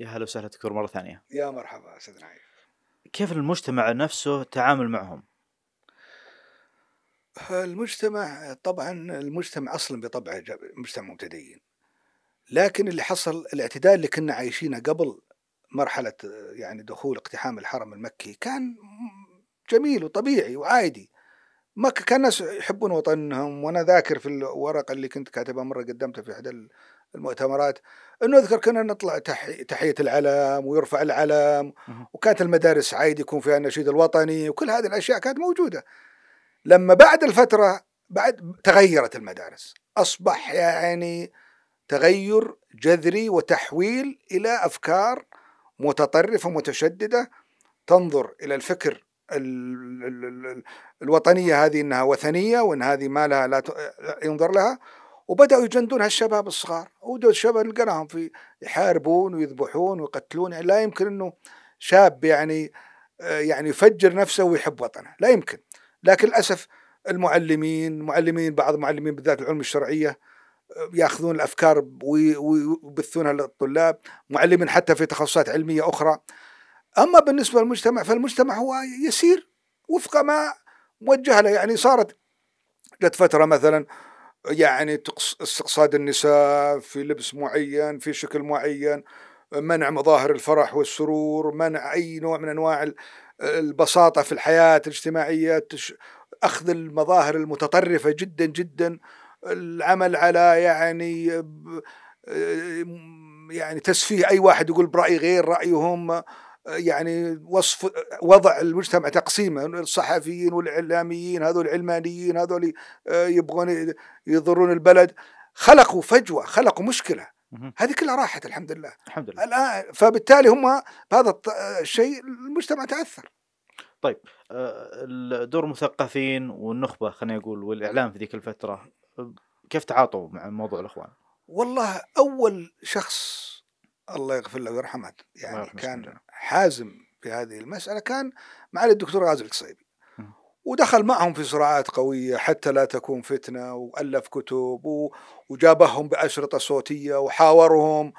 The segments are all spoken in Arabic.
يا هلا وسهلا دكتور مرة ثانية. يا مرحبا أستاذ نايف. كيف المجتمع نفسه تعامل معهم؟ المجتمع طبعا المجتمع أصلا بطبعه مجتمع متدين لكن اللي حصل الاعتدال اللي كنا عايشينه قبل مرحلة يعني دخول اقتحام الحرم المكي كان جميل وطبيعي وعادي. ك- كان الناس يحبون وطنهم وأنا ذاكر في الورقة اللي كنت كاتبها مرة قدمتها في إحدى المؤتمرات إنه أذكر كنا نطلع تح- تحية العلم ويرفع العلم. وكانت المدارس عادي يكون فيها النشيد الوطني وكل هذه الأشياء كانت موجودة. لما بعد الفترة بعد تغيرت المدارس. أصبح يعني تغير جذري وتحويل إلى أفكار متطرفة متشددة تنظر إلى الفكر ال- ال- ال- الوطنية هذه إنها وثنية وإن هذه ما لها لا ينظر لها. وبدأوا يجندون هالشباب الصغار. ودول الشباب لقيناهم في يحاربون ويذبحون ويقتلون. يعني لا يمكن إنه شاب يعني آه، يعني يفجر نفسه ويحب وطنه. لا يمكن. لكن للأسف المعلمين معلمين بعض المعلمين بالذات العلوم الشرعية آه، يأخذون الأفكار وي- وي- ويبثونها للطلاب. معلمين حتى في تخصصات علمية أخرى. أما بالنسبة للمجتمع فالمجتمع هو يسير وفق ما موجه له. يعني صارت جت فترة مثلا يعني تقص- استقصاد النساء في لبس معين في شكل معين منع مظاهر الفرح والسرور منع أي نوع من أنواع ال- البساطة في الحياة الاجتماعية تش- أخذ المظاهر المتطرفة جدا جدا. العمل على يعني يعني تسفيه أي واحد يقول برأي غير رأيهم. يعني وصف وضع المجتمع تقسيمه الصحفيين والإعلاميين هذول علمانيين هذول آه، يبغون يضرون البلد. خلقوا فجوة خلقوا مشكلة. هذه كلها راحت الحمد لله. الحمد لله. الآن فبالتالي هم بهذا الشيء المجتمع تأثر. آه، دور المثقفين والنخبة خلينا نقول والإعلام في ذيك الفترة آه، كيف تعاطوا مع موضوع الإخوان؟ والله أول شخص الله يغفر له ويرحمه يعني كان. حازم في هذه المسألة كان معالي الدكتور غازي القصيبي. ودخل معهم في صراعات قوية حتى لا تكون فتنة وألف كتب وجابهم بأشرطة صوتية وحاورهم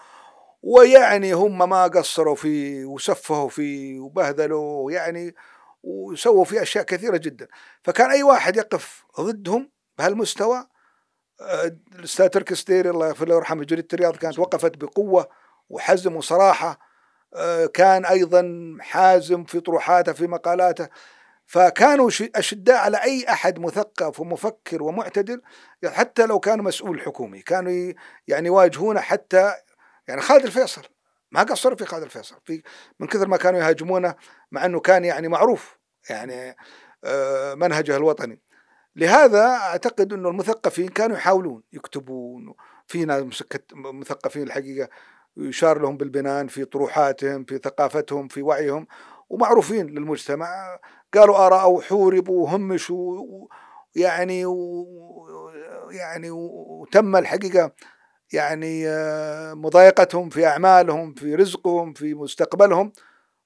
ويعني هم ما قصروا فيه وسفهوا فيه وبهذلوا يعني وسووا فيه أشياء كثيرة جدا فكان أي واحد يقف ضدهم بهالمستوى آه، الأستاذ تركي الله يغفر له ويرحمه جريدة الرياض كانت وقفت بقوة وحزم وصراحه آه، كان أيضا حازم في طروحاته في مقالاته. فكانوا أشداء على أي أحد مثقف ومفكر ومعتدل حتى لو كان مسؤول حكومي. كانوا يعني يواجهونه حتى يعني خالد الفيصل. ما قصروا في خالد الفيصل في من كثر ما كانوا يهاجمونه مع أنه كان يعني معروف يعني آه، منهجه الوطني. لهذا أعتقد أنه المثقفين كانوا يحاولون يكتبون. في ناس مسكت- مثقفين الحقيقة. يشار لهم بالبنان في طروحاتهم في ثقافتهم في وعيهم ومعروفين للمجتمع. قالوا آراء وحوربوا وهمشوا يعني و- يعني وتم الحقيقة يعني آه، مضايقتهم في أعمالهم في رزقهم في مستقبلهم.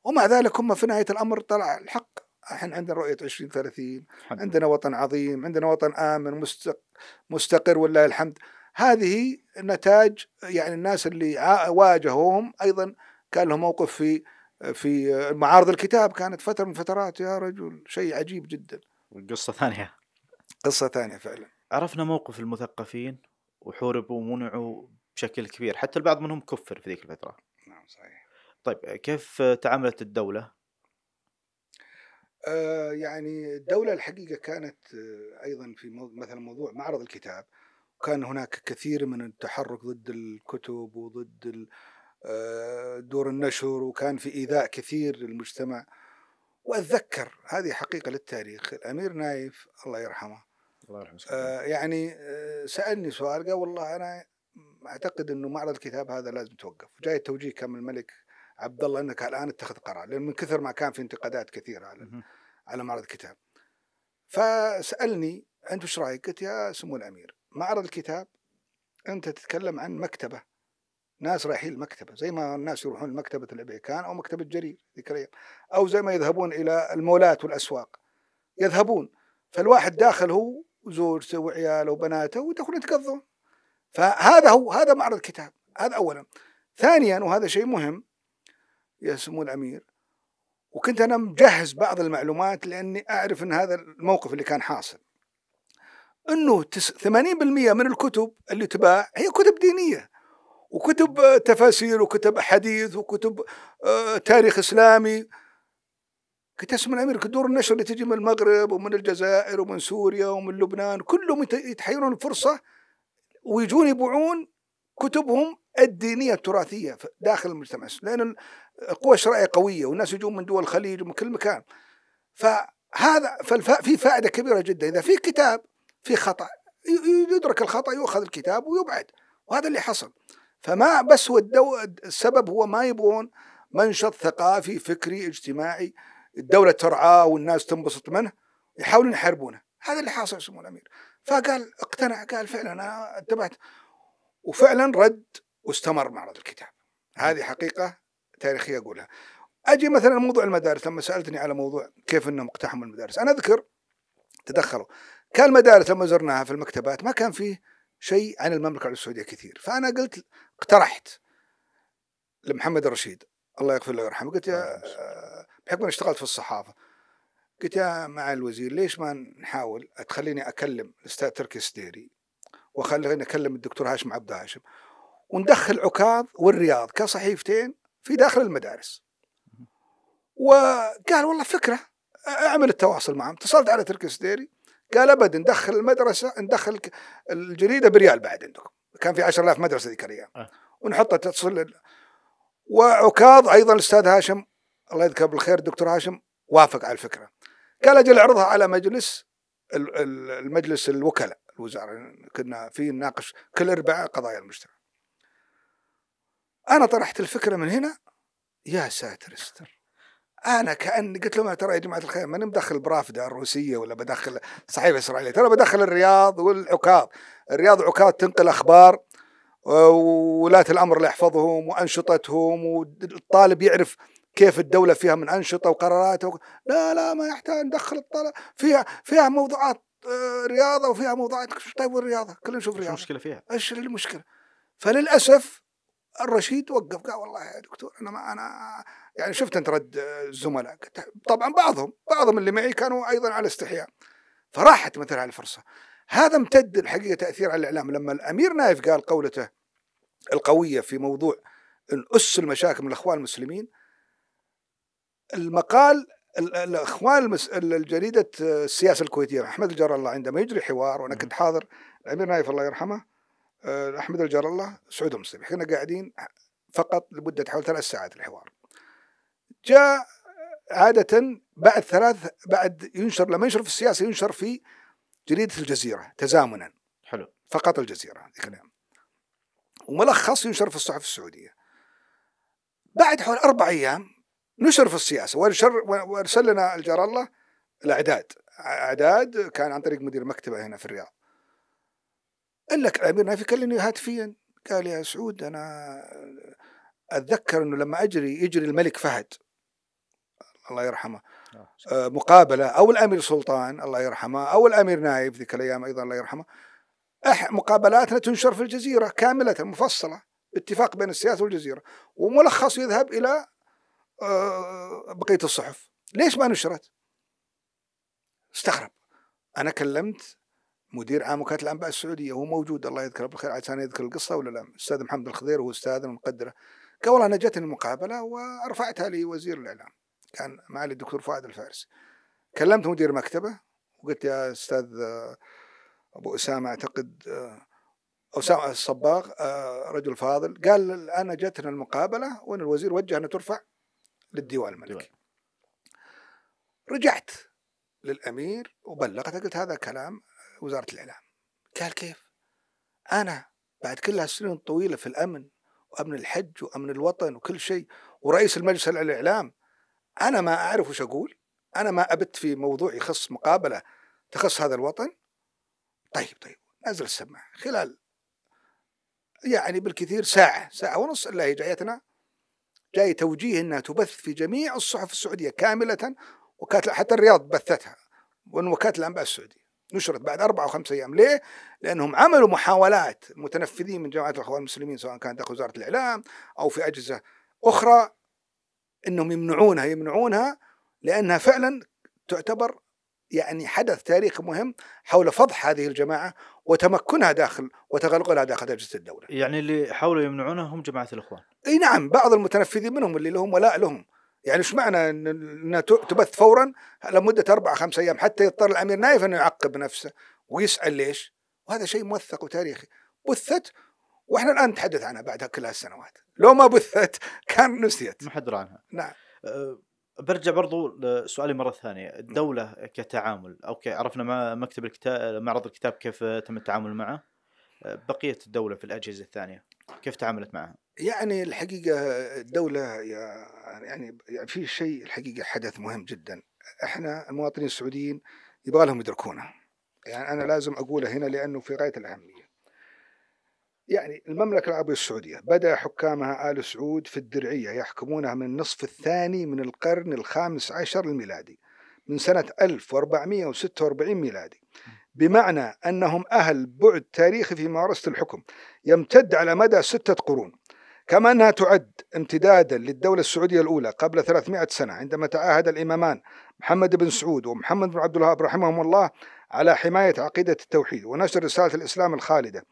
ومع ذلك هم في نهاية الأمر طلع الحق. إحنا عندنا رؤية 2030 الحمد لله. عندنا وطن عظيم عندنا وطن آمن مستق- مستقر ولله الحمد. هذه نتاج يعني الناس اللي واجهوهم أيضا كان لهم موقف في في معارض الكتاب. كانت فترة من فترات يا رجل شيء عجيب جدا. قصة ثانية. قصة ثانية فعلا. عرفنا موقف المثقفين وحوربوا ومنعوا بشكل كبير حتى البعض منهم كفر في ذيك الفترة. نعم صحيح. طيب كيف تعاملت الدولة؟ آه يعني الدولة الحقيقة كانت آه أيضا في مثلا موضوع معرض الكتاب. كان هناك كثير من التحرك ضد الكتب وضد آه، دور النشر وكان في إيذاء كثير للمجتمع. وأتذكر هذه حقيقة للتاريخ الأمير نايف الله يرحمه الله يرحمه آه، يعني آه، سألني سؤال قال والله أنا أعتقد أنه معرض الكتاب هذا لازم يتوقف جاي التوجيه كان من الملك عبد الله أنك الآن اتخذ قرار لأن من كثر ما كان في انتقادات كثيرة على. على معرض الكتاب. فسألني أنت وش رأيك؟ قلت يا سمو الأمير معرض الكتاب أنت تتكلم عن مكتبة. ناس رايحين المكتبة زي ما الناس يروحون لمكتبة العبيكان أو مكتبة جرير ذيك الأيام. أو زي ما يذهبون إلى المولات والأسواق. يذهبون فالواحد داخل هو وزوجته وعياله وبناته ويدخلون يتقضون. فهذا هو هذا معرض الكتاب هذا أولا. ثانيا وهذا شيء مهم يا سمو الأمير. وكنت أنا مجهز بعض المعلومات لأني أعرف إن هذا الموقف اللي كان حاصل. إنه 80% من الكتب اللي تباع هي كتب دينية وكتب آه، تفاسير وكتب حديث وكتب آه، تاريخ إسلامي. كنت اسمع الامير دور النشر اللي تجي من المغرب ومن الجزائر ومن سوريا ومن لبنان. كلهم يتحيرون الفرصة ويجون يبيعون كتبهم الدينية التراثية داخل المجتمع. لأن القوى الشرعيه قوية والناس يجون من دول الخليج ومن كل مكان. فهذا في فائدة كبيرة جدا. إذا في كتاب في خطأ. يدرك الخطأ يؤخذ الكتاب ويبعد. وهذا اللي حصل. فما بس هو الدو... السبب هو ما يبغون منشط ثقافي فكري اجتماعي. الدولة ترعاه والناس تنبسط منه يحاولون يحاربونه. هذا اللي حاصل سمو الأمير. فقال اقتنع قال فعلا أنا انتبهت. وفعلا رد واستمر معرض الكتاب. هذه حقيقة تاريخية أقولها. أجي مثلا موضوع المدارس. لما سألتني على موضوع كيف أنهم اقتحموا المدارس أنا أذكر تدخلوا. كان المدارس لما زرناها في المكتبات ما كان فيه شيء عن المملكة العربية السعودية كثير. فأنا قلت اقترحت لمحمد الرشيد الله يغفر له ويرحمه قلت يا بحكم أني اشتغلت في الصحافة قلت يا مع الوزير ليش ما نحاول تخليني أكلم الأستاذ تركي السديري وخليني أكلم الدكتور هاشم عبد هاشم وندخل عكاظ والرياض كصحيفتين في داخل المدارس. وقال والله فكرة أعمل التواصل معهم. اتصلت على تركي السديري قال أبد ندخل المدرسة ندخل الجريدة بريال بعد عندكم. كان في 10000 مدرسة ذيك الأيام. أه. ونحطها تتصل وعكاظ أيضا الأستاذ هاشم الله يذكره بالخير الدكتور هاشم وافق على الفكرة. قال أجل أعرضها على مجلس المجلس الوكلاء الوزارة. كنا في نناقش كل اربعاء قضايا المجتمع. أنا طرحت الفكرة من هنا. يا ساتر استر أنا كأني قلت لهم ترى يا جماعة الخير ماني مدخل برافدة الروسية ولا بدخل صحيفه اسرائيليه ترى بدخل الرياض والعكاظ. الرياض وعكاظ تنقل أخبار وولاة الأمر اللي يحفظهم وأنشطتهم والطالب يعرف كيف الدولة فيها من أنشطة وقرارات و... لا لا ما يحتاج ندخل الطلب فيها فيها موضوعات آه، رياضة وفيها موضوعات. طيب والرياضة؟ كلنا نشوف رياضة. المشكلة فيها؟ إيش المشكلة؟ فللأسف الرشيد وقف قال والله يا دكتور أنا ما أنا يعني شفت أنت رد الزملاء طبعا بعضهم بعضهم اللي معي كانوا أيضا على استحياء. فراحت مثل هذه الفرصة. هذا امتد الحقيقة تأثير على الإعلام. لما الأمير نايف قال قولته القوية في موضوع أس المشاكل من الأخوان المسلمين المقال الأخوان المس... الجريدة السياسة الكويتية أحمد الجار الله عندما يجري حوار وأنا كنت حاضر الأمير نايف الله يرحمه أحمد الجار الله سعود المصري كنا قاعدين فقط لمدة حوالي ثلاث ساعات الحوار. جاء عادة بعد ثلاث بعد ينشر لما ينشر في السياسة ينشر في جريدة الجزيرة تزامنا. حلو. فقط الجزيرة ذيك وملخص ينشر في الصحف السعودية. بعد حوالي أربع أيام نشر في السياسة. وأرسل لنا الجار الله الأعداد. أعداد كان عن طريق مدير مكتبه هنا في الرياض. الا نايف كلمني هاتفيا. قال يا سعود أنا أتذكر إنه لما أجري يجري الملك فهد. الله يرحمه. آه، مقابلة أو الأمير سلطان الله يرحمه أو الأمير نايف ذيك الأيام أيضا الله يرحمه. مقابلاتنا تنشر في الجزيرة كاملة مفصلة باتفاق بين السياسة والجزيرة. وملخص يذهب إلى آه، بقية الصحف. ليش ما نشرت؟ استغرب. أنا كلمت مدير عام وكالة الأنباء السعودية وهو موجود الله يذكره بالخير عشان يذكر القصة ولا لا؟ الاستاذ محمد الخضير وهو أستاذ مقدرة. قال والله أنا جتني المقابلة ورفعتها لوزير الإعلام كان معالي الدكتور فؤاد الفارسي. كلمت مدير مكتبه وقلت يا أستاذ آه، أبو أسامة أعتقد آه، أسامة الصباغ رجل فاضل. قال أنا جتنا المقابلة وأن الوزير وجه انها ترفع للديوان الملكي. رجعت للأمير وبلغته قلت هذا كلام وزارة الإعلام. قال كيف؟ أنا بعد كل هالسنين الطويلة في الأمن وأمن الحج وأمن الوطن وكل شيء ورئيس المجلس الإعلام أنا ما أعرف وش أقول. أنا ما أبت في موضوع يخص مقابلة تخص هذا الوطن. طيب طيب نزل السماعة خلال يعني بالكثير ساعة ساعة ونص إلا هي جايتنا. جاي توجيه إنها تبث في جميع الصحف السعودية كاملة وكاله حتى الرياض بثتها وكاله الأنباء السعودية. نشرت بعد أربع أو خمس أيام ليه؟ لأنهم عملوا محاولات المتنفذين من جماعة الإخوان المسلمين سواء كانت داخل وزارة الإعلام أو في أجهزة أخرى إنهم يمنعونها يمنعونها لأنها فعلا تعتبر يعني حدث تاريخي مهم حول فضح هذه الجماعة وتمكنها داخل وتغلغلها داخل أجهزة الدولة. يعني اللي حاولوا يمنعونها هم جماعة الإخوان إي نعم بعض المتنفذين منهم اللي لهم ولاء لهم يعني إيش معنى ان إنها ت- تبث فورا؟ لمدة أربع خمس أيام حتى يضطر الأمير نايف إنه يعقب نفسه ويسأل ليش؟ وهذا شيء موثق وتاريخي. بثت وإحنا الآن نتحدث عنها بعد كل هالسنوات لو ما بثت كان نسيت. ما حد عنها. نعم. أه، برجع برضو لسؤالي مرة ثانية. الدولة كتعامل أوكي عرفنا ما مكتب الكتاب معرض الكتاب كيف تم التعامل معه. أه، بقية الدولة في الأجهزة الثانية كيف تعاملت معها؟ يعني الحقيقة الدولة يا- يعني يعني في شيء الحقيقة حدث مهم جدا. إحنا المواطنين السعوديين يبغى لهم يدركونه. يعني أنا لازم أقوله هنا لأنه في غاية الأهمية. يعني المملكة العربية السعودية بدأ حكامها آل سعود في الدرعية يحكمونها من النصف الثاني من القرن الخامس عشر الميلادي من سنة 1446 ميلادي. بمعنى أنهم أهل بعد تاريخي في ممارسة الحكم. يمتد على مدى ستة قرون. كما أنها تعد امتدادا للدولة السعودية الأولى قبل 300 سنة عندما تعاهد الإمامان محمد بن سعود ومحمد بن عبد الوهاب رحمهم الله على حماية عقيدة التوحيد ونشر رسالة الإسلام الخالدة.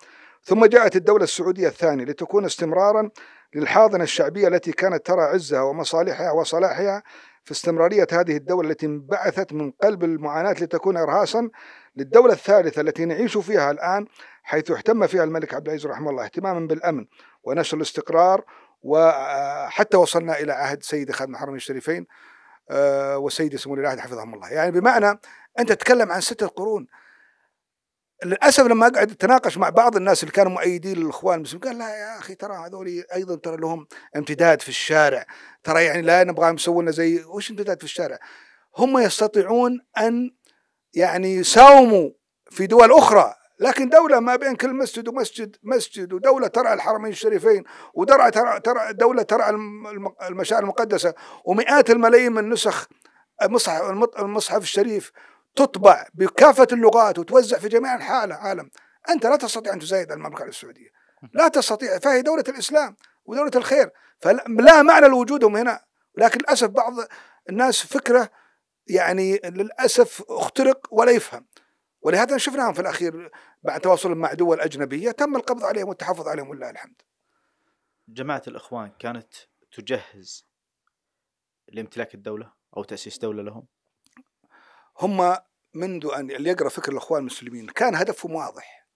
ثم جاءت الدولة السعودية الثانية لتكون استمرارا للحاضنة الشعبية التي كانت ترى عزها ومصالحها وصلاحها في استمرارية هذه الدولة التي انبعثت من قلب المعاناة لتكون إرهاصا للدولة الثالثة التي نعيش فيها الآن حيث اهتم فيها الملك عبد العزيز رحمه الله اهتماما بالأمن ونشر الاستقرار وحتى وصلنا إلى عهد سيدي خادم الحرمين الشريفين آه، وسيدي سمو العهد حفظهم الله. يعني بمعنى أنت تتكلم عن ستة قرون. للأسف لما أقعد أتناقش مع بعض الناس اللي كانوا مؤيدين للإخوان المسلمين قال لا يا أخي ترى هذول أيضا ترى لهم امتداد في الشارع. ترى يعني لا نبغى يسوون لنا زي وش امتداد في الشارع؟ هم يستطيعون أن يعني يساوموا في دول أخرى. لكن دولة ما بين كل مسجد ومسجد مسجد ودولة ترعى الحرمين الشريفين ودرع ترعى ترعى دولة ترعى الم- الم- المشاعر المقدسة ومئات الملايين من نسخ المصحف المصحف الشريف تطبع بكافة اللغات وتوزع في جميع أنحاء العالم. أنت لا تستطيع أن تزايد المملكة العربية السعودية. لا تستطيع فهي دولة الإسلام ودولة الخير فلا معنى لوجودهم هنا. لكن للأسف بعض الناس فكرة يعني للأسف اخترق ولا يفهم. ولهذا شفناهم في الأخير بعد تواصل مع دول أجنبية تم القبض عليهم والتحفظ عليهم ولله الحمد. جماعة الإخوان كانت تجهز لامتلاك الدولة أو تأسيس دولة لهم؟ هم منذ أن اللي يقرا فكر الإخوان المسلمين كان هدفهم واضح.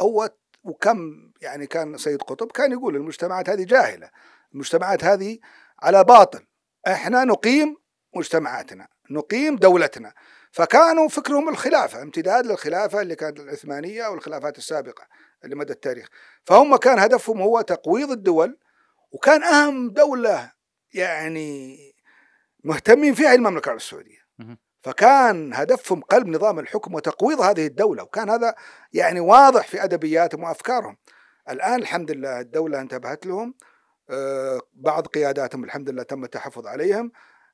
أو وكم يعني كان سيد قطب كان يقول المجتمعات هذه جاهلة المجتمعات هذه على باطل. إحنا نقيم مجتمعاتنا نقيم دولتنا. فكانوا فكرهم الخلافة امتداد للخلافة اللي كانت العثمانية أو الخلافات السابقة لمدى التاريخ. فهم كان هدفهم هو تقويض الدول وكان أهم دولة يعني مهتمين فيها المملكة العربيه السعودية. مهم. فكان هدفهم قلب نظام الحكم وتقويض هذه الدولة وكان هذا يعني واضح في أدبياتهم وأفكارهم. الآن الحمد لله الدولة انتبهت لهم آه، بعض قياداتهم الحمد لله تم التحفظ عليهم.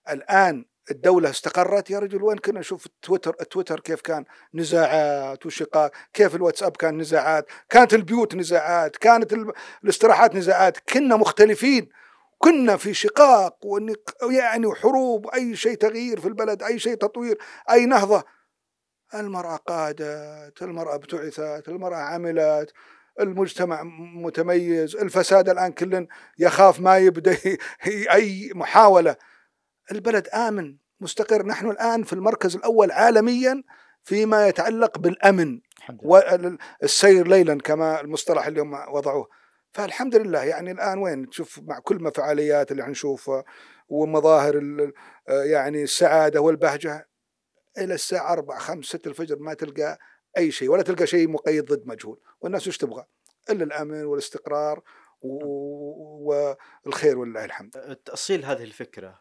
الآن الدولة استقرت يا رجل وين كنا؟ نشوف تويتر تويتر كيف كان نزاعات وشقاق كيف الواتساب كان نزاعات كانت البيوت نزاعات كانت ال- الاستراحات نزاعات كنا مختلفين. كنا في شقاق يعني وحروب أي شيء تغيير في البلد أي شيء تطوير أي نهضة. المرأة قادت المرأة ابتعثت المرأة عملت المجتمع متميز الفساد الآن كل يخاف ما يبدأ أي محاولة. البلد آمن مستقر. نحن الآن في المركز الأول عالميا فيما يتعلق لله. والسير ليلا كما المصطلح اللي هم وضعوه. فالحمد لله يعني الآن وين؟ تشوف مع كل ما فعاليات اللي حنشوفها ومظاهر يعني السعادة والبهجة إلى الساعة 4 5 6 الفجر ما تلقى أي شيء ولا تلقى شيء مقيد ضد مجهول. والناس وش تبغى؟ إلا الأمن والاستقرار والخير ولله الحمد. تأصيل هذه الفكرة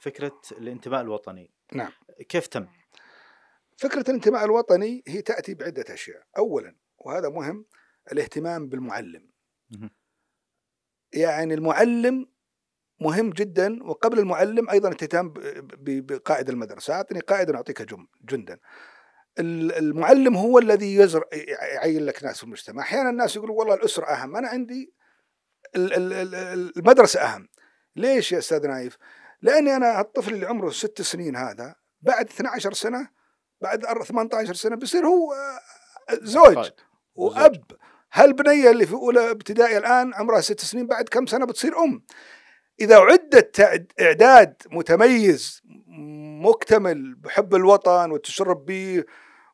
فكرة الانتماء الوطني نعم. كيف تم؟ فكرة الانتماء الوطني هي تأتي بعدة أشياء، اولا وهذا مهم الاهتمام بالمعلم. يعني المعلم مهم جدا وقبل المعلم أيضا ب- بقائد المدرسة، أعطني قائدا اعطيك جندا. ال- المعلم هو الذي يزرع يعين لك ناس في المجتمع، أحيانا الناس يقولوا والله الأسرة أهم، أنا عندي ال- ال- ال- المدرسة أهم. ليش يا أستاذ نايف؟ لأني أنا الطفل اللي عمره ست سنين هذا بعد 12 سنة بعد 18 سنة بيصير هو آه، زوج. وأب. هالبنية اللي في أولى ابتدائي الآن عمرها ست سنين بعد كم سنة بتصير أم؟ إذا عدت إعداد متميز مكتمل بحب الوطن والتشرب به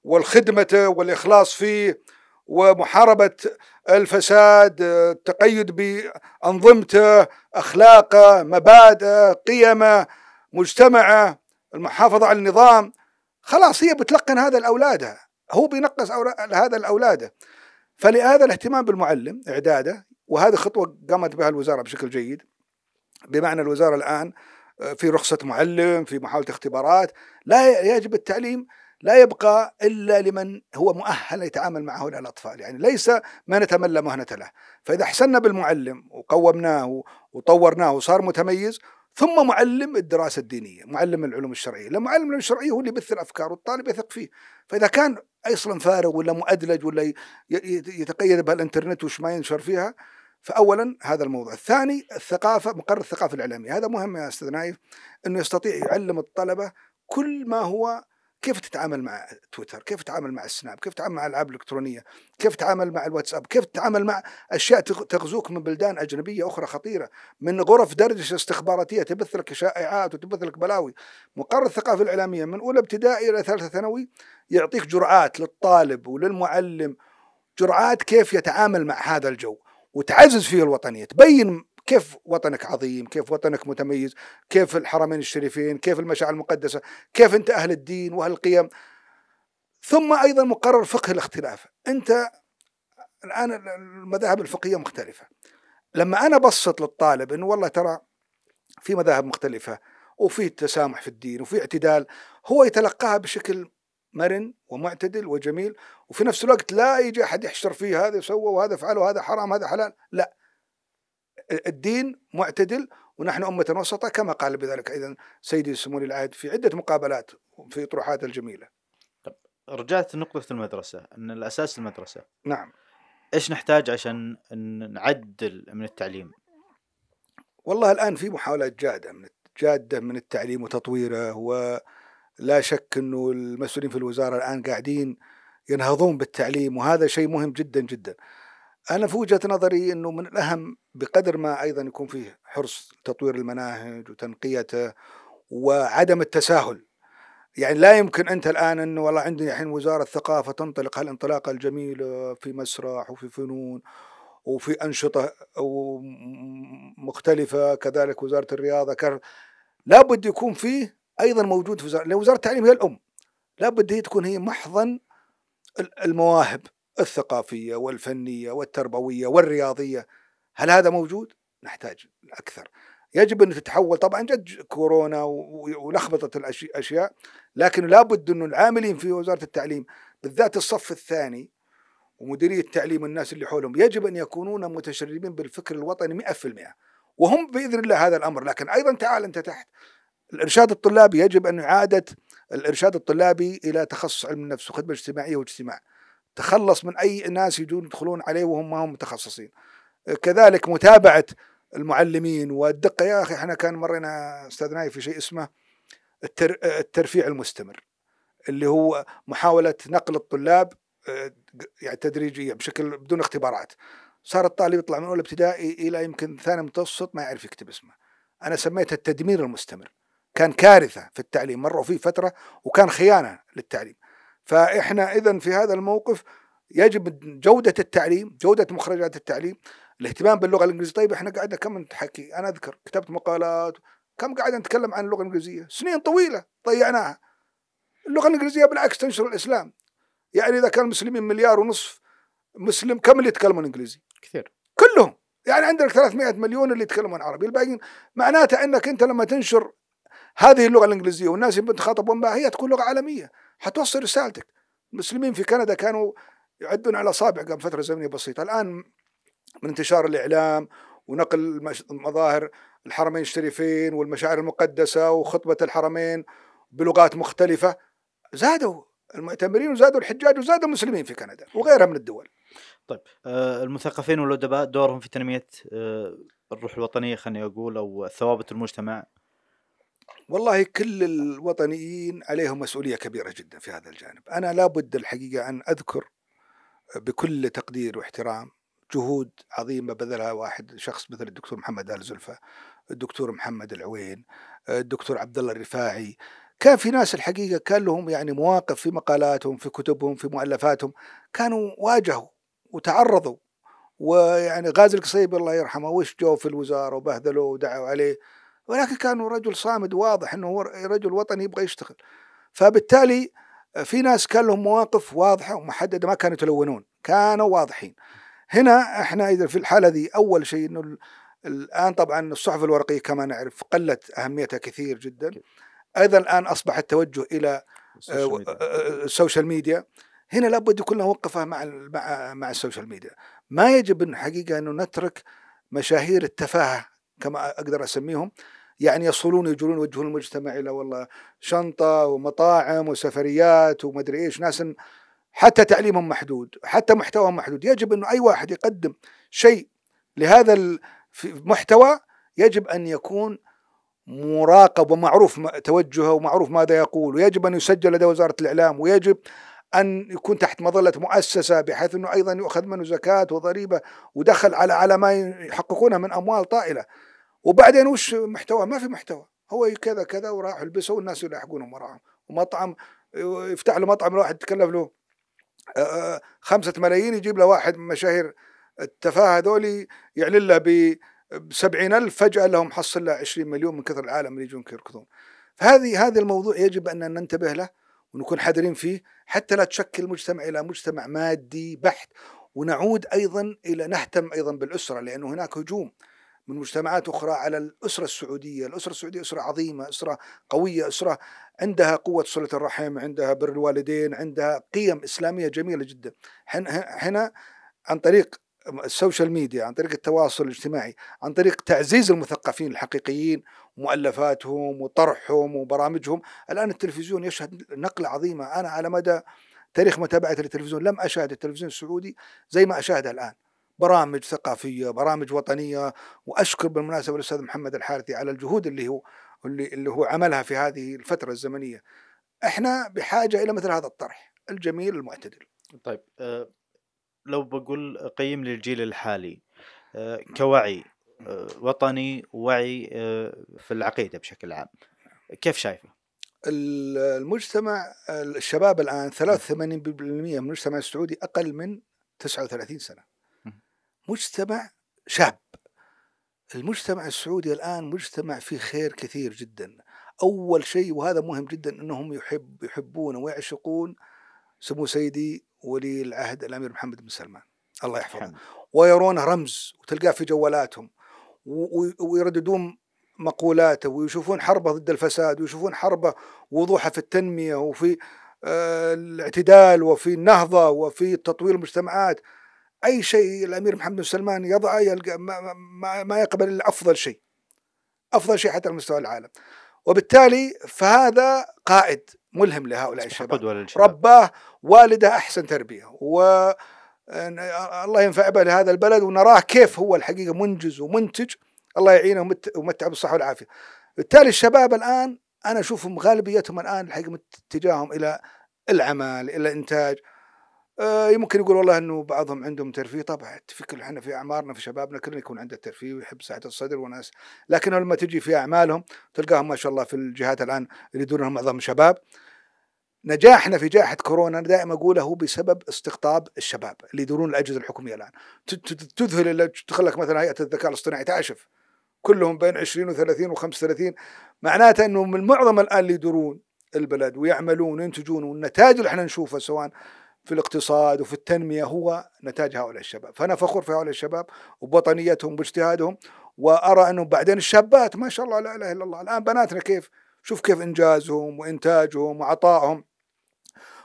والخدمة والإخلاص فيه ومحاربة الفساد التقيد بانظمته اخلاقه مبادئه قيمه مجتمعه المحافظة على النظام. خلاص هي بتلقن هذا لاولادها هو بينقص هذا لاولاده فلهذا الاهتمام بالمعلم إعداده وهذه خطوة قامت بها الوزارة بشكل جيد. بمعنى الوزارة الآن آه، في رخصة معلم في محاولة اختبارات. لا يجب التعليم لا يبقى إلا لمن هو مؤهل يتعامل مع هؤلاء الأطفال. يعني ليس ما نتملى مهنة له. فإذا احسنا بالمعلم وقومناه وطورناه وصار متميز ثم معلم الدراسة الدينية معلم العلوم الشرعية. لما معلم العلوم الشرعية هو اللي يبث الأفكار والطالب يثق فيه. فإذا كان أصلا فارغ ولا مؤدلج ولا يتقيد بهالإنترنت وش ما ينشر فيها فاولا هذا الموضوع، الثاني الثقافة مقر الثقافة الإعلامية، هذا مهم يا أستاذ نايف إنه يستطيع يعلم الطلبة كل ما هو كيف تتعامل مع تويتر، كيف تتعامل مع السناب، كيف تتعامل مع الالعاب الالكترونيه، كيف تتعامل مع الواتساب، كيف تتعامل مع أشياء تغ- تغزوك من بلدان أجنبية أخرى خطيرة، من غرف دردشه استخباراتية تبث لك شائعات وتبث لك بلاوي. مقر الثقافة الإعلامية من أولى ابتدائي إلى ثالثة ثانوي يعطيك جرعات للطالب وللمعلم جرعات كيف يتعامل مع هذا الجو. وتعزز فيه الوطنية. تبين كيف وطنك عظيم؟ كيف وطنك متميز؟ كيف الحرمين الشريفين؟ كيف المشاعر المقدسة؟ كيف أنت أهل الدين وأهل القيم؟ ثم أيضا مقرر فقه الاختلاف. أنت الآن المذاهب الفقهية مختلفة. لما أنا بسط للطالب أنه والله ترى في مذاهب مختلفة وفي تسامح في الدين وفي اعتدال هو يتلقاها بشكل مرن ومعتدل وجميل وفي نفس الوقت لا يجي أحد يحشر فيه هذا سوى وهذا فعل وهذا حرام هذا حلال. لا. الدين معتدل ونحن أمة وسطة كما قال بذلك أيضا سيدي سمو العهد في عدة مقابلات في طروحات الجميلة. رجعت نقطة المدرسة أن الأساس المدرسة. نعم. إيش نحتاج عشان نعدل من التعليم؟ والله الآن في محاولات جادة من جادة من التعليم وتطويره ولا شك أنه المسؤولين في الوزارة الآن قاعدين ينهضون بالتعليم وهذا شيء مهم جدا جدا. أنا في وجهة نظري أنه من الأهم بقدر ما أيضا يكون فيه حرص تطوير المناهج وتنقيته وعدم التساهل. يعني لا يمكن أنت الآن أنه والله عندي الحين وزارة ثقافة تنطلق هالانطلاقة الجميلة في مسرح وفي فنون وفي أنشطة و- مختلفة كذلك وزارة الرياضة كر... لابد يكون فيه أيضا موجود في وزارة لأن وزارة التعليم هي الأم. لابد هي تكون هي محضن ال- المواهب. الثقافية والفنية والتربوية والرياضية هل هذا موجود؟ نحتاج أكثر. يجب أن تتحول طبعا جد كورونا و- ولخبطت الأشياء لكن لابد أن العاملين في وزارة التعليم بالذات الصف الثاني ومديرية التعليم والناس اللي حولهم يجب أن يكونون متشربين بالفكر الوطني مئة في المئة وهم بإذن الله هذا الأمر. لكن أيضا تعال أنت تحت. الإرشاد الطلابي يجب أن إعادة الإرشاد الطلابي إلى تخصص علم النفس وخدمة اجتماعية واجتماع. تخلص من أي ناس يجون يدخلون عليه وهم ما هم متخصصين. كذلك متابعة المعلمين والدقة. يا أخي إحنا كان مرينا أستاذ نايف في شيء اسمه التر... الترفيع المستمر اللي هو محاولة نقل الطلاب آه، يعني تدريجيا بشكل بدون اختبارات. صار الطالب يطلع من اولى ابتدائي إلى يمكن ثاني متوسط ما يعرف يكتب اسمه. أنا سميتها التدمير المستمر. كان كارثة في التعليم مروا فيه فترة وكان خيانة للتعليم. فإحنا إذا في هذا الموقف يجب جودة التعليم جودة مخرجات التعليم الاهتمام باللغة الإنجليزية. طيب إحنا قاعدة كم نحكي؟ أنا أذكر كتبت مقالات كم قاعد نتكلم عن اللغة الإنجليزية؟ سنين طويلة ضيعناها. اللغة الإنجليزية بالعكس تنشر الإسلام. يعني إذا كان المسلمين مليار ونصف مسلم كم اللي يتكلمون إنجليزي؟ كثير. كلهم. يعني عندك 300 مليون اللي يتكلمون عربي. الباقيين معناته إنك أنت لما تنشر هذه اللغة الإنجليزية والناس اللي بتخاطبون بها هي تكون لغة عالمية. حتوصل رسالتك. المسلمين في كندا كانوا يعدون على اصابع قبل فترة زمنية بسيطة. الآن من انتشار الإعلام ونقل مظاهر الحرمين الشريفين والمشاعر المقدسة وخطبة الحرمين بلغات مختلفة زادوا المعتمرين وزادوا الحجاج وزادوا المسلمين في كندا وغيرها من الدول. طيب آه، المثقفين والأدباء دورهم في تنمية آه، الروح الوطنية خليني أقول أو ثوابت المجتمع. والله كل الوطنيين عليهم مسؤولية كبيرة جدا في هذا الجانب. أنا لابد الحقيقة أن أذكر بكل تقدير واحترام جهود عظيمة بذلها واحد شخص مثل الدكتور محمد آل زلفة الدكتور محمد العوين الدكتور عبد الله الرفاعي. كان في ناس الحقيقة كان لهم يعني مواقف في مقالاتهم في كتبهم في مؤلفاتهم كانوا واجهوا وتعرضوا. ويعني غازي القصيبي الله يرحمه وش جو في الوزارة وبهذلوه ودعوا عليه. ولكن كان رجل صامد واضح إنه هو رجل وطني يبغى يشتغل. فبالتالي في ناس كان لهم مواقف واضحة ومحددة ما كانوا يتلونون كانوا واضحين. هنا إحنا إذا في الحالة ذي أول شيء إنه الآن طبعا الصحف الورقية كما نعرف قلت أهميتها كثير جدا. أيضا الآن أصبح التوجه إلى السوشيال ميديا. هنا لابد يكون له وقفة مع مع مع السوشيال ميديا. ما يجب إن حقيقة إنه نترك مشاهير التفاهة كما أقدر أسميهم. يعني يصلون يجرون يوجهون المجتمع إلى والله شنطة ومطاعم وسفريات ومدري إيش ناس حتى تعليمهم محدود حتى محتواهم محدود. يجب أنه أي واحد يقدم شيء لهذا المحتوى يجب أن يكون مراقب ومعروف توجهه ومعروف ماذا يقول. ويجب أن يسجل لدى وزارة الإعلام. ويجب أن يكون تحت مظلة مؤسسة بحيث أنه أيضا يؤخذ منه زكاة وضريبة ودخل على على ما يحققونه من أموال طائلة. وبعدين وش محتوى؟ ما في محتوى. هو كذا كذا وراح يلبسه والناس يلاحقونهم وراهم. ومطعم يفتح له مطعم الواحد تكلف له خمسة ملايين يجيب له واحد من مشاهير التفاهة هذول يعلن له ب سبعين ألف فجأة لهم حصل له 20 مليون من كثر العالم اللي يجون يركضون فهذه هذا الموضوع يجب أن ننتبه له ونكون حذرين فيه حتى لا تشكل المجتمع إلى مجتمع مادي بحت. ونعود أيضا إلى نهتم أيضا بالأسرة لأنه هناك هجوم. من مجتمعات أخرى على الأسرة السعودية. الأسرة السعودية أسرة عظيمة أسرة قوية أسرة عندها قوة صلة الرحم عندها بر الوالدين عندها قيم إسلامية جميلة جدا. هنا عن طريق السوشيال ميديا عن طريق التواصل الاجتماعي عن طريق تعزيز المثقفين الحقيقيين مؤلفاتهم وطرحهم وبرامجهم. الآن التلفزيون يشهد نقلة عظيمة. أنا على مدى تاريخ متابعة التلفزيون لم أشاهد التلفزيون السعودي زي ما أشاهده الآن. برامج ثقافية برامج وطنية وأشكر بالمناسبة الأستاذ محمد الحارثي على الجهود اللي هو اللي اللي هو عملها في هذه الفترة الزمنية. إحنا بحاجة إلى مثل هذا الطرح الجميل المعتدل. طيب أه لو بقول قيم للجيل الحالي أه كوعي أه وطني ووعي أه في العقيدة بشكل عام كيف شايفه؟ المجتمع الشباب الآن 83% من المجتمع السعودي أقل من 39 سنة. مجتمع شاب المجتمع السعودي الآن مجتمع فيه خير كثير جدا. أول شيء وهذا مهم جدا أنهم يحب يحبون ويعشقون سمو سيدي ولي العهد الأمير محمد بن سلمان. الله يحفظه. ويرونه رمز وتلقاه في جوالاتهم ويرددون مقولاته ويشوفون حربه ضد الفساد ويشوفون حربه وضوحه في التنمية وفي آه، الاعتدال وفي النهضة وفي تطوير المجتمعات. أي شيء الأمير محمد بن سلمان يضعه يلقى ما, ما, ما يقبل إلا أفضل شيء. أفضل شيء حتى على مستوى العالم. وبالتالي فهذا قائد ملهم لهؤلاء الشباب. رباه والده أحسن تربية. و الله ينفع به لهذا البلد ونراه كيف هو الحقيقة منجز ومنتج. الله يعينه ومتع بالصحة والعافية. بالتالي الشباب الآن أنا أشوفهم غالبيتهم الآن الحقيقة اتجاههم إلى العمل إلى الإنتاج. آه، يمكن يقول والله إنه بعضهم عندهم ترفيه. طبعا تفكر إحنا في أعمارنا في شبابنا كلنا يكون عنده ترفيه ويحب سعه الصدر وناس. لكن لما تجي في أعمالهم تلقاهم ما شاء الله في الجهات الآن اللي يدورونهم معظم شباب نجاحنا في جائحة كورونا أنا دائما أقوله هو بسبب استقطاب الشباب اللي يدورون الأجهزة الحكومية الآن. تذهل تدخل لك مثلا هيئة الذكاء الاصطناعي تعشف. كلهم بين 20 و30 و35 معناته أنه من معظم الآن اللي يدورون البلد ويعملون وينتجون والنتائج اللي إحنا نشوفها سواء في الاقتصاد وفي التنمية هو نتاج هؤلاء الشباب. فأنا فخور في هؤلاء الشباب وبوطنيتهم باجتهادهم وأرى أنه بعدين الشابات ما شاء الله لا إله إلا الله. الآن بناتنا كيف؟ شوف كيف إنجازهم وإنتاجهم وعطائهم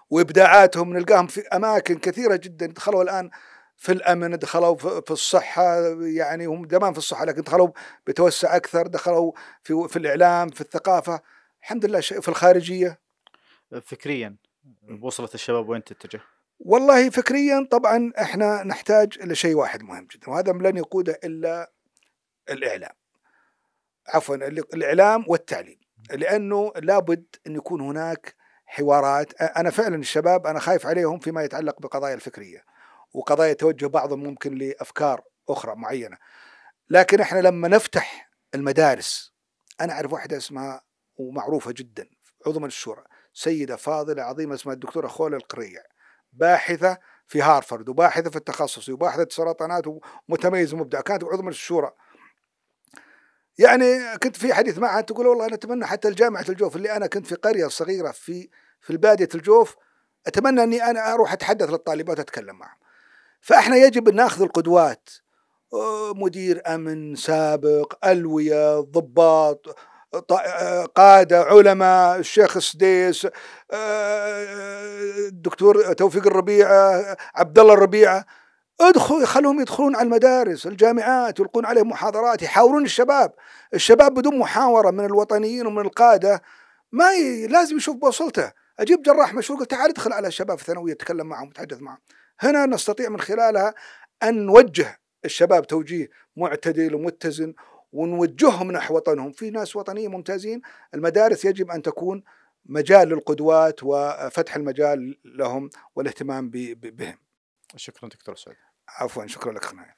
وإبداعاتهم. نلقاهم في أماكن كثيرة جدا دخلوا الآن في الأمن دخلوا في الصحة يعني هم زمان في الصحة لكن دخلوا بتوسع أكثر دخلوا في في الإعلام في الثقافة. الحمد لله في الخارجية. فكريا. وصلت الشباب وين تتجه؟ والله فكريا طبعا إحنا نحتاج إلى شيء واحد مهم جدا وهذا لن يقوده إلا الإعلام. عفوا الإعلام والتعليم. لأنه لابد أن يكون هناك حوارات. أنا فعلا الشباب أنا خايف عليهم فيما يتعلق بقضايا الفكرية وقضايا توجه بعضهم ممكن لأفكار أخرى معينة. لكن إحنا لما نفتح المدارس أنا أعرف واحدة اسمها ومعروفة جدا عضو من الشورى. سيدة فاضلة عظيمة اسمها الدكتورة خولة القريع باحثة في هارفرد وباحثة في التخصصي وباحثة سرطانات ومتميزه ومبدعه كانت عضو من الشورى يعني كنت في حديث معها تقول والله أنا أتمنى حتى الجامعة الجوف اللي أنا كنت في قرية صغيرة في في الباديه الجوف أتمنى أني أنا أروح أتحدث للطالبات وأتكلم معهم. فإحنا يجب أن نأخذ القدوات مدير أمن سابق ألوية ضباط قادة علماء الشيخ السديس الدكتور توفيق الربيعة عبد الله الربيعة ادخلوا خلوهم يدخلون على المدارس الجامعات يلقون عليهم محاضرات يحاورون الشباب. الشباب بدون محاورة من الوطنيين ومن القادة ما ي... لازم يشوف بوصلته. أجيب جراح مشهور قلت تعال ادخل على الشباب الثانويه تكلم معهم وتحدث معهم. هنا نستطيع من خلالها أن نوجه الشباب توجيه معتدل ومتزن ونوجههم نحو وطنهم. في ناس وطنيين ممتازين. المدارس يجب أن تكون مجال للقدوات وفتح المجال لهم والاهتمام بهم. شكرا دكتور سعود عفوا شكرا لك خنايا.